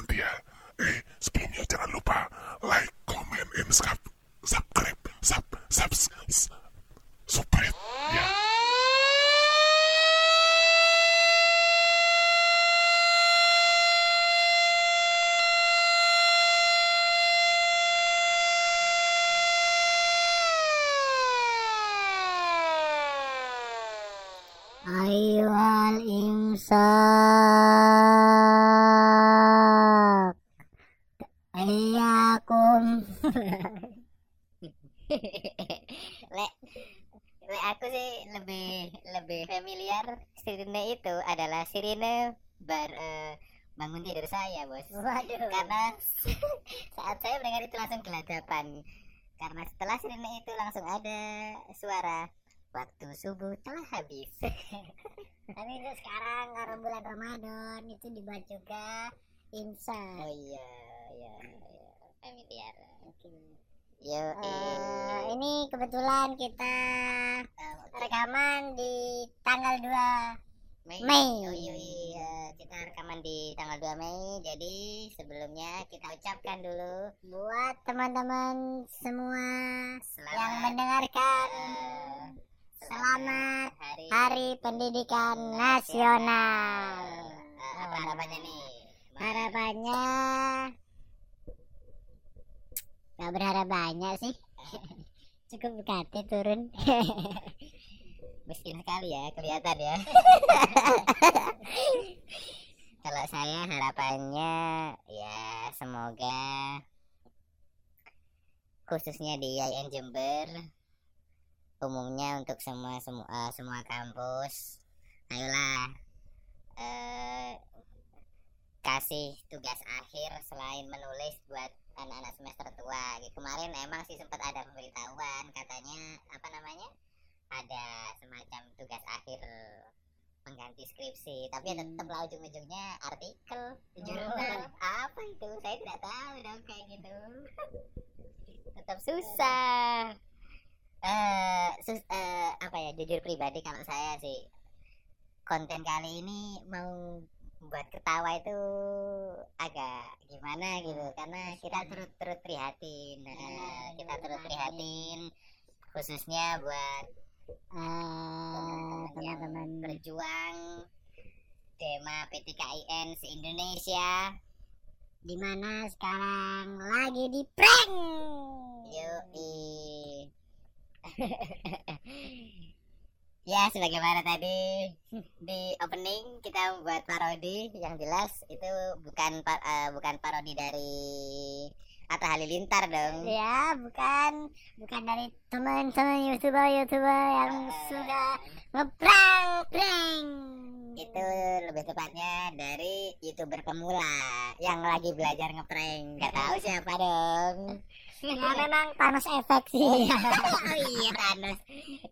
nanti ya. Eh, sebelumnya jangan lupa like, comment, and sub, subscribe, sub, sub, s- subscribe, ya. Ayyuhal imsak Iyakum Lek, lek aku sih lebih lebih familiar sirine itu adalah sirine bar eh, bangun tidur saya bos. Waduh Karena saat saya mendengar itu langsung gelagapan. Karena setelah sirine itu langsung ada suara waktu subuh telah habis. Tapi itu sekarang karena bulan Ramadan Itu dibuat juga imsak oh iya, iya, familiar. Yo, Eh, Ini kebetulan kita rekaman di tanggal 2 Mei. Mei. Oh iya, iya. Kita rekaman di tanggal 2 Mei. Jadi sebelumnya kita ucapkan dulu Buat teman-teman semua selamat yang mendengarkan eh, Selamat hari, Hari Pendidikan Nasional Eh, apa harapannya nih? Harapannya Gak berharap banyak sih Cukup UKT turun Miskin sekali ya, kelihatan ya. Kalau saya harapannya ya semoga khususnya di IAIN Jember umumnya untuk semua semua eh, semua kampus ayolah eh, kasih tugas akhir selain menulis buat anak-anak semester tua kemarin emang sih sempat ada pemberitahuan katanya apa namanya ada semacam tugas akhir pengganti skripsi tapi ya tetap lah ujung-ujungnya artikel di jurnal apa itu? Saya tidak tahu dong kayak gitu. Tetap susah. Eh sus- eh, apa ya jujur pribadi kalau saya sih konten kali ini mau buat ketawa itu agak gimana gitu karena kita turut turut prihatin. Nah, kita turut prihatin khususnya buat Eh, yang Teman-teman. berjuang Dema PTKIN se-Indonesia Di mana sekarang lagi di prank. Yoi Ya sebagaimana tadi di opening kita membuat parodi yang jelas itu bukan eh, bukan parodi dari Atta Halilintar dong. Ya bukan Bukan dari teman-teman youtuber-youtuber yang sudah ngeprank prank itu lebih tepatnya dari youtuber pemula yang lagi belajar ngeprank nggak tahu siapa dong Ya memang Thanos efek sih. Oh iya Thanos.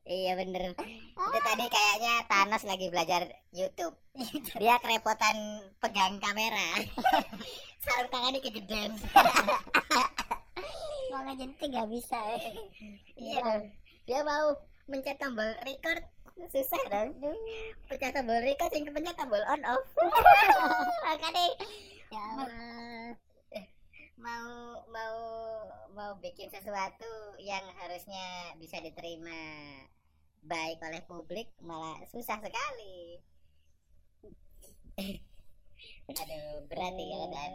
Iya bener. Itu tadi kayaknya Thanos lagi belajar YouTube. Dia kerepotan pegang kamera. Sarung tangannya kegedean Mau ngejentik gak bisa. Iya dong dia mau mencet tombol record. Susah dong pencet tombol record yang kepencet tombol on off. Makanya Ya Allah mau mau mau bikin sesuatu yang harusnya bisa diterima baik oleh publik malah susah sekali. Aduh berat nih keadaan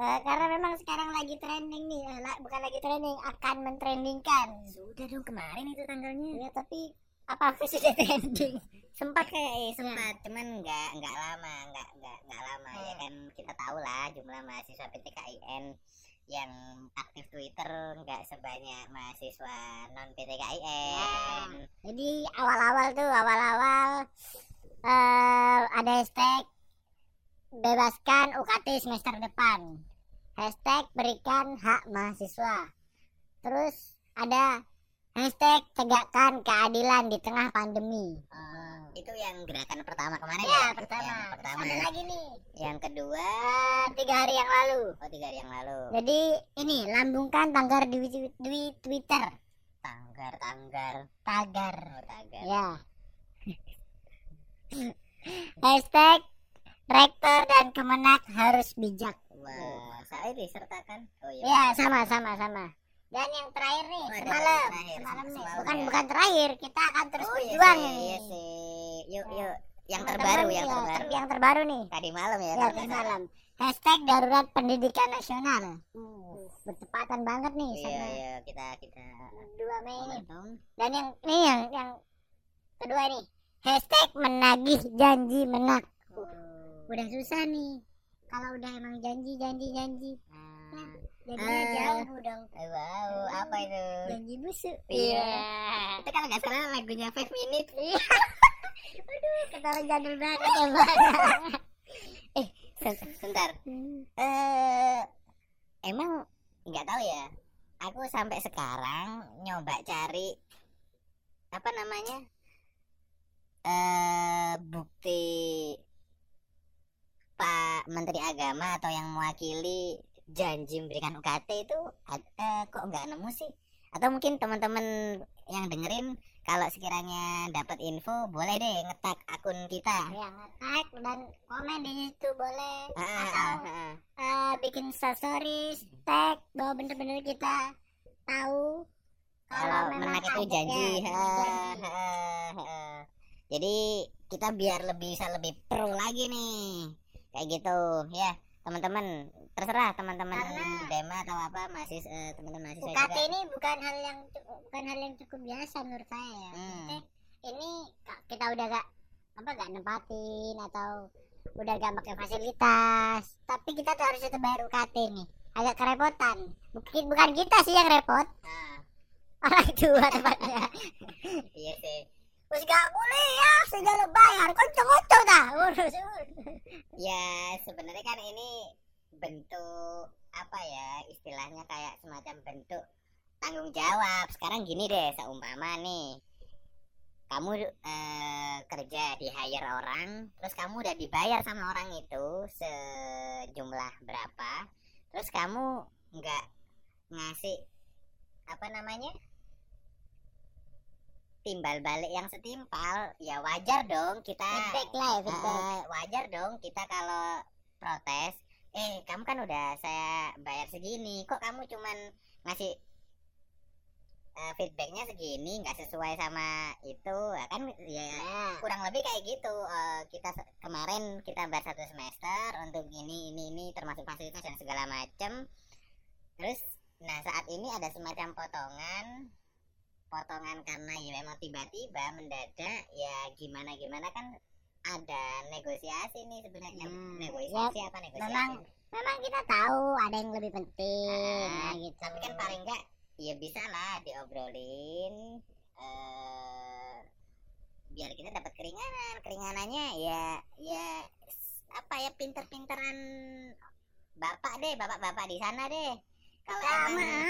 Eh, karena memang sekarang lagi trending nih la- bukan lagi trending akan mentrendingkan. Sudah dong kemarin itu tanggalnya. Ya tapi apa aku sudah trending? Sempat kayak eh, sempat cuman nggak nggak lama nggak nggak nggak lama ya kan kita tahu lah jumlah mahasiswa PTKIN yang aktif Twitter nggak sebanyak mahasiswa non PTKIN jadi awal-awal tuh awal-awal eh ada hashtag bebaskan UKT semester depan. Hashtag berikan hak mahasiswa. Terus ada hashtag tegakkan keadilan di tengah pandemi. Oh, Itu yang gerakan pertama kemarin Ya, ya? pertama. Yang pertama. ada lagi nih. Yang kedua, Tiga hari yang lalu. oh tiga hari yang lalu. Jadi ini lambungkan tanggar di, di Twitter. Tanggar, tanggar, Tagar. oh tagar. Ya. Hashtag rektor dan kemenak harus bijak. Wah, saya disertakan. Oh iya. Ya, sama sama sama. Dan yang terakhir nih, Oh, semalam, terakhir, semalam nih. semalam Bukan ya. bukan terakhir, kita akan terus oh, iya berjuang sih, nih. Iya sih. Yuk, yuk. Yang Teman-teman, terbaru, yang ya, terbaru. ter- yang terbaru nih. Tadi malam ya. Ya, tadi malam. Hashtag darurat pendidikan nasional. Uh, bertepatan banget nih Iya, sama iya, kita kita 2 Mei ini. Dan yang ini yang yang kedua nih. Hashtag menagih janji menak. Udah susah nih. Kalau udah emang janji janji janji. Nah, Jadinya Ah. jauh dong. wow, apa itu? Janji busuk. Iya. Itu kalau nggak salah lagunya Five Minutes. Iya. Aduh, ketawa jadul banget ya, Bang. Eh, sebentar. Hmm. Eh, emang nggak tahu ya. Aku sampai sekarang nyoba cari apa namanya eh bukti Pak Menteri Agama atau yang mewakili janji memberikan UKT itu eh, kok nggak nemu sih? Atau mungkin teman-teman yang dengerin kalau sekiranya dapat info boleh deh ngetak akun kita. Ya, nge-tag dan komen di situ boleh. Ah, ah, Atau ah, ah. eh, bikin stories, tag bahwa bener-bener kita tahu kalau menak itu janji. ya, Ha, ha, ha. Jadi kita biar lebih bisa lebih pro lagi nih. Kayak gitu ya. Teman-teman, terserah teman-teman Dema atau apa masih eh, teman-teman mahasiswa UKT juga. ini bukan hal yang bukan hal yang cukup biasa menurut saya ya. Hmm. Maksudnya, ini kita udah gak apa gak nempatin atau udah gak pakai fasilitas tapi kita tuh harus tetap bayar UKT nih agak kerepotan bukan bukan kita sih yang repot Ah, orang tua tepatnya iya sih. Terus gak boleh ya bayar dah. Ya sebenarnya kan ini bentuk apa ya istilahnya kayak semacam bentuk tanggung jawab. Sekarang gini deh, seumpama nih kamu eh, kerja di hire orang, terus kamu udah dibayar sama orang itu sejumlah berapa, terus kamu nggak ngasih apa namanya timbal balik yang setimpal, ya wajar dong kita feedback lah ya feedback Eh, wajar dong kita kalau protes eh kamu kan udah saya bayar segini kok kamu cuman ngasih eh, feedbacknya segini nggak sesuai sama itu? Ya kan ya ya kurang lebih kayak gitu. Eh, kita kemarin kita bayar satu semester untuk ini ini ini termasuk fasilitas dan segala macem. Terus nah saat ini ada semacam potongan potongan karena ya memang tiba-tiba mendadak ya gimana gimana kan ada negosiasi nih sebenarnya. Hmm, negosiasi apa negosiasi? memang- memang kita tahu ada yang lebih penting Ah, nah, gitu. tapi kan paling enggak ya bisa lah diobrolin eh biar kita dapat keringanan. Keringanannya ya ya apa ya pinter-pinteran bapak deh bapak-bapak di sana deh. Kalau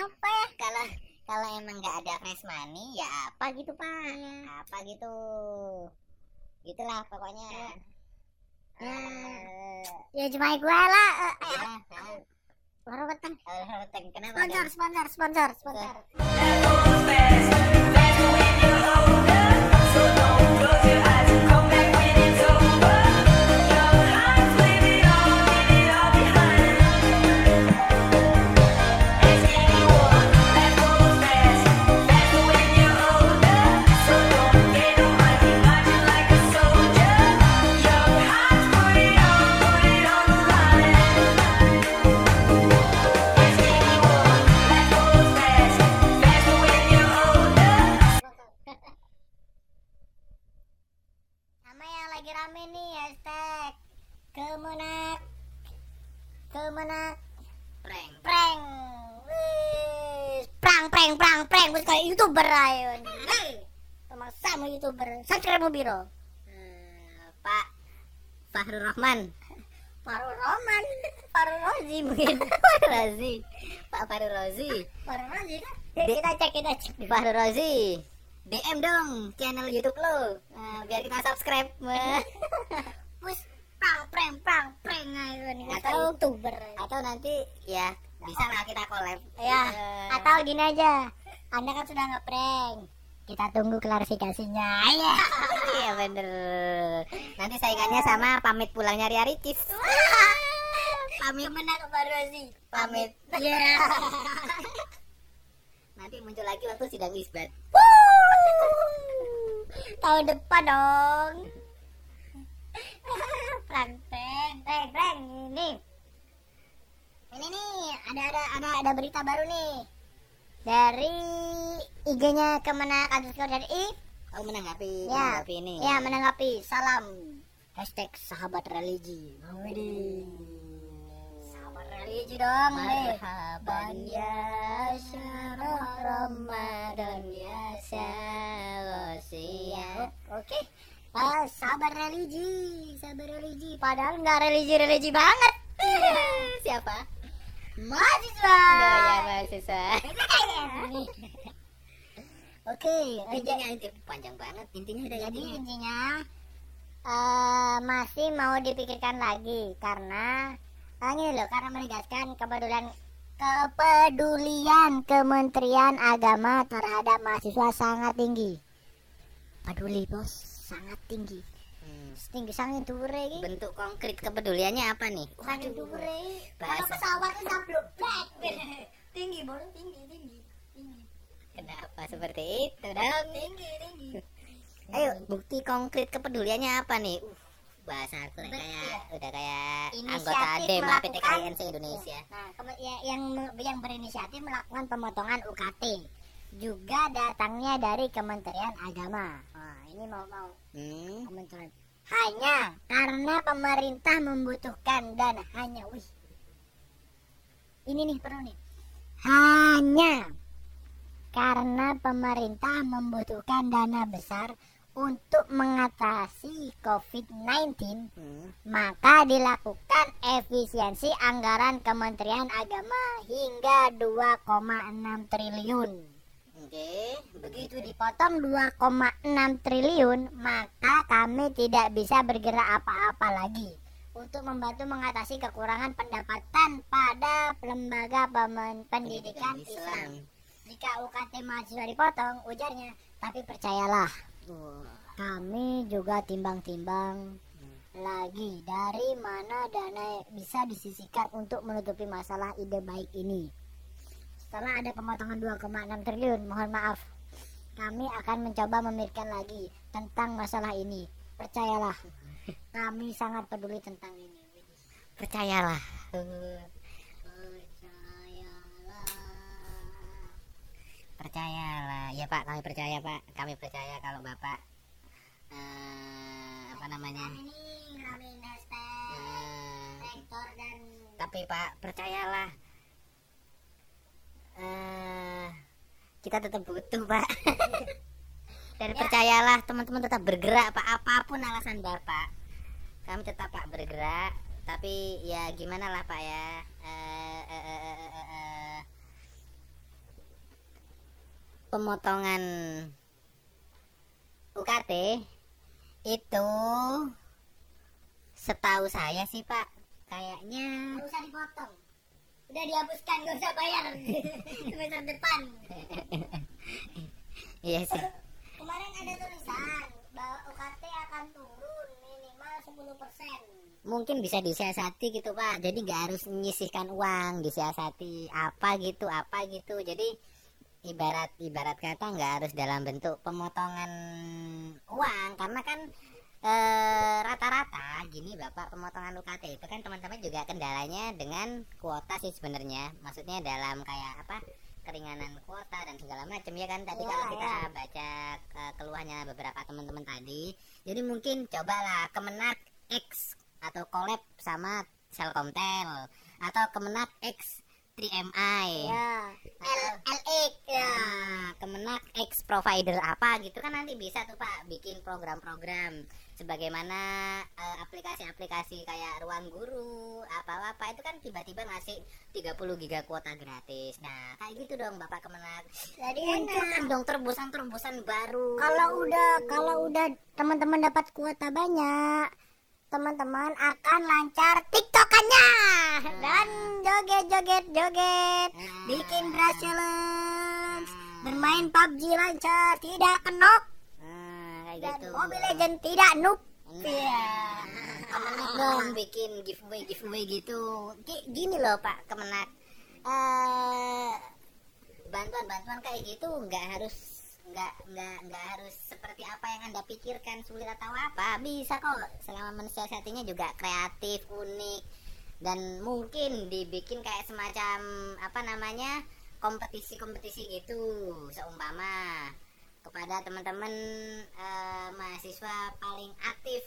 apa ya. kalau kalau emang nggak ada fresh money ya apa gitu pak? Iya. apa gitu? Gitulah pokoknya. Ya. Eh, ya cuma gue lah. Eh, ya, ya. Warowetan. Eh, kenapa sponsor sponsor sponsor sponsor. Sama lagi rame nih hashtag kemenak kemenak prank. prank. Wih, prank prank prank prank. Gue kayak youtuber ayo sama sama youtuber. Subscribe biro? Eh, Pak Fahrul Rahman. Farul Roman Farul Rozi mungkin. Fahrul Razi. Pak Fahrul Razi. Farul Rozi kan? Kita cek kita cek. Fahrul Razi DM dong channel YouTube lo Nah, biar kita subscribe Wis prang preng prang preng ayo nih Atau- youtuber. atau nanti ya bisa lah kita collab Ya, Eh, atau gini aja. Anda kan sudah ngeprank. Kita tunggu klarifikasinya. Iya. iya bener nanti saingannya sama pamit pulangnya Ria Ricis Pamit menang baru sih. pamit Iya. nanti muncul lagi waktu sidang isbat Tahun depan dong. Prang preng preng preng ini. Ini nih ada ada ada ada berita baru nih dari IG-nya Kemenak underscore dari I oh menanggapi Ya, menanggapi ini ya menanggapi salam hashtag sahabat religi. Widih. Religi dong nih. Marhaban ya syarah Ramadan ya syarosia Oke. Ah, sahabat religi, sahabat religi. Padahal nggak religi-religi banget. Siapa? Mahasiswa. Ya mahasiswa Oke, Intinya inti panjang banget Intinya ada jadi intinya intinya eh masih mau dipikirkan lagi karena ah, ini loh karena menegaskan kepedulian kepedulian Kementerian Agama terhadap mahasiswa sangat tinggi. Peduli bos, sangat tinggi. Hmm. Tinggi sangat dure iki. Bentuk konkret kepeduliannya apa nih? Sangat dure. Kalau bahasa. pesawat itu sabluk blek. Tinggi, bos, tinggi, tinggi. Tinggi. Kenapa seperti itu dong? Tinggi, tinggi. Ayo bukti konkret kepeduliannya apa nih? Uh, bahasa aku kayak udah kayak Inisiatif anggota DEM melakukan- PTKIN se-Indonesia. Nah, keme- ya- yang yang berinisiatif melakukan pemotongan UKT juga datangnya dari Kementerian Agama. Nah, ini mau mau. Hmm. Kementerian. Hanya karena pemerintah membutuhkan dana. Hanya wih. Ini nih perlu nih. Hanya karena pemerintah membutuhkan dana besar untuk mengatasi COVID-19 Hmm. maka dilakukan efisiensi anggaran Kementerian Agama hingga 2,6 triliun. Oke, Begitu dipotong 2,6 triliun, maka kami tidak bisa bergerak apa-apa lagi untuk membantu mengatasi kekurangan pendapatan pada lembaga pemen- pendidikan Islam. Jika UKT mahasiswa dipotong, ujarnya, tapi percayalah, Kami juga timbang-timbang lagi dari mana dana bisa disisihkan untuk menutupi masalah ide baik ini. Setelah ada pemotongan 2,6 triliun, mohon maaf. Kami akan mencoba memikirkan lagi tentang masalah ini. Percayalah, kami sangat peduli tentang ini. Percayalah. Percayalah. Percayalah. Ya Pak, kami percaya Pak. Kami percaya kalau Bapak eh, apa namanya? Dan tapi Pak, percayalah. eh kita tetap butuh Pak. Dan percayalah teman-teman tetap bergerak Pak apa pun alasan Bapak. Kami tetap Pak bergerak, tapi ya gimana lah Pak ya. Eh, eh, eh, eh. Pemotongan UKT itu setahu saya sih Pak kayaknya nggak usah dipotong. Udah dihapuskan, nggak usah bayar semester depan. iya sih Kemarin ada tulisan bahwa UKT akan turun minimal 10%. mungkin bisa disiasati gitu pak jadi nggak harus menyisihkan uang disiasati apa gitu apa gitu jadi ibarat ibarat kata nggak harus dalam bentuk pemotongan uang karena kan eh, rata-rata gini bapak pemotongan UKT itu kan teman-teman juga kendalanya dengan kuota sih sebenarnya maksudnya dalam kayak apa keringanan kuota dan segala macam ya kan tadi Ya, kalau kita ya. baca eh, keluhannya beberapa teman-teman tadi jadi mungkin cobalah kemenak X atau collab sama Telkomsel atau kemenak X 3MI Ya, L LX ya. Nah, kemenak X provider apa gitu kan nanti bisa tuh Pak bikin program-program sebagaimana eh, aplikasi-aplikasi kayak ruang guru apa-apa itu kan tiba-tiba ngasih 30 giga kuota gratis. Nah kayak gitu dong bapak kemenang Jadi enak. Dong terobosan-terobosan baru. Kalau udah kalau udah teman-teman dapat kuota banyak teman-teman akan lancar tiktokannya. Dan joget joget joget. Nah, bikin challenge. Bermain PUBG lancar tidak kenok nah, kayak dan gitu. Mobile Legend tidak noob. Iya. Kemenak dong bikin giveaway giveaway gitu. Gini loh Pak Kemenak. Eh bantuan-bantuan kayak gitu nggak harus nggak nggak nggak harus seperti apa yang anda pikirkan sulit atau apa bisa kok. Selama mensiasatinya juga kreatif unik dan mungkin dibikin kayak semacam apa namanya kompetisi-kompetisi gitu. Seumpama kepada teman-teman eh, mahasiswa paling aktif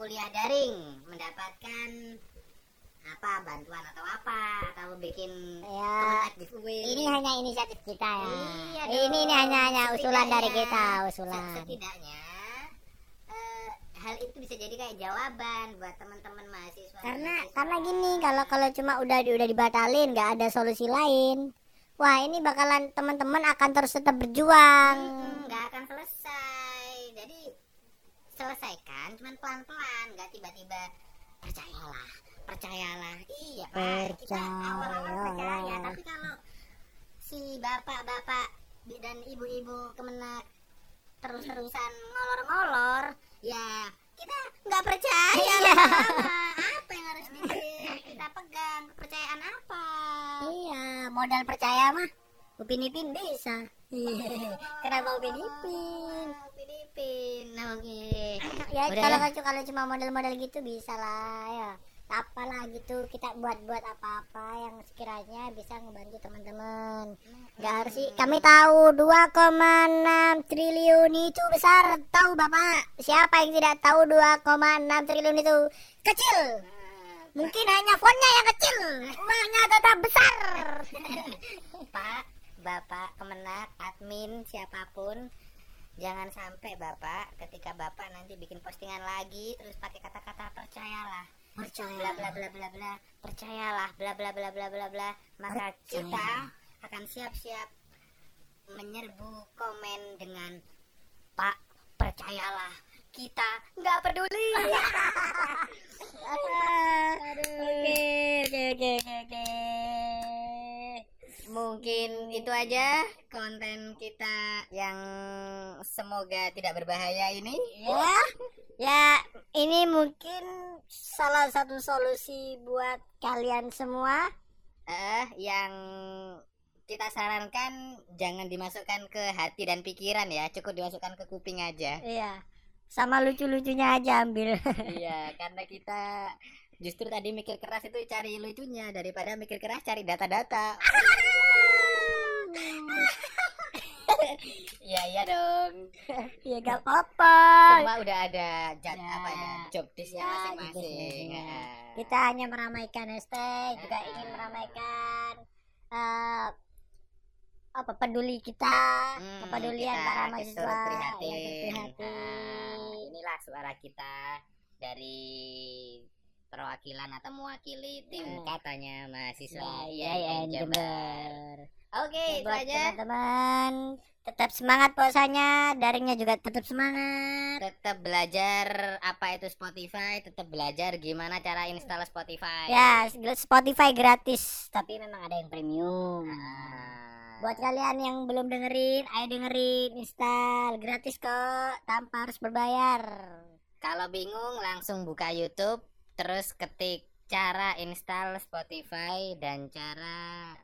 kuliah daring mendapatkan apa bantuan atau apa atau bikin ya giveaway ini. Hanya inisiatif kita ya. Iya ini ini hanya hanya usulan dari kita usulan. Setidaknya eh, hal itu bisa jadi kayak jawaban buat teman-teman mahasiswa. Karena mahasiswa. karena gini kalau kalau cuma udah udah dibatalin nggak ada solusi lain wah ini bakalan teman-teman akan terus tetap berjuang. Mm-mm, nggak akan selesai. Jadi selesaikan cuman pelan-pelan nggak tiba-tiba percayalah percayalah. Iya Pak. kita awal-awal percaya. Percaya. tapi kalau si bapak-bapak dan ibu-ibu kemenak terus-terusan ngolor-ngolor ya kita nggak percaya Iya. apa yang harus di- kita pegang? Kepercayaan apa? Iya modal percaya mah upin ipin bisa. Iya. kenapa upin ipin Filipin nah oke. Ya kalau ya? kalau kalau cuma model-model gitu bisa lah ya apalah gitu kita buat-buat apa-apa yang sekiranya bisa ngebantu teman-teman. Nggak harus sih. kami tahu 2,6 triliun itu besar. Tahu bapak? Siapa yang tidak tahu 2,6 triliun itu? Kecil. Mungkin hanya fontnya yang kecil. Uangnya tetap besar. Pak, Bapak, Kemenak, admin, siapa pun Jangan sampai Bapak ketika Bapak nanti bikin postingan lagi terus pakai kata-kata percayalah percaya. Bla bla bla bla percayalah bla bla bla bla bla bla. Maka kita akan siap-siap menyerbu komen dengan Pak percayalah kita nggak peduli. Oke oke oke oke mungkin itu aja konten kita yang semoga tidak berbahaya ini. Ya ya ini mungkin salah satu solusi buat kalian semua. Eh yang kita sarankan jangan dimasukkan ke hati dan pikiran ya cukup dimasukkan ke kuping aja. Iya sama lucu-lucunya aja ambil. Iya karena kita justru tadi mikir keras itu cari lucunya daripada mikir keras cari data-data iya iya dong. Ya gak apa-apa. Semua udah ada jad, Ya. apa ya job desknya Ya, masing-masing. Ya. kita hanya meramaikan hashtag juga ingin meramaikan eh, apa peduli kita Hmm, kepedulian kita para mahasiswa. Prihatin. yang prihatin. Nah, inilah suara kita dari perwakilan atau mewakili tim Hmm. katanya mahasiswa Ya, IAIN IAIN Jember. Oke, itu aja. teman-teman tetap semangat puasanya daringnya juga tetap semangat Tetap belajar apa itu Spotify, tetap belajar gimana cara install Spotify. ya Spotify gratis tapi memang ada yang premium Nah, buat kalian yang belum dengerin ayo dengerin install gratis kok tanpa harus berbayar kalau bingung langsung buka YouTube, terus ketik cara install Spotify dan cara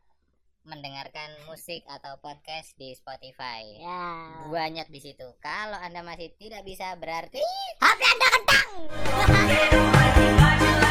mendengarkan musik atau podcast di Spotify. ya Banyak di situ. Kalau Anda masih tidak bisa berarti HP anda kentang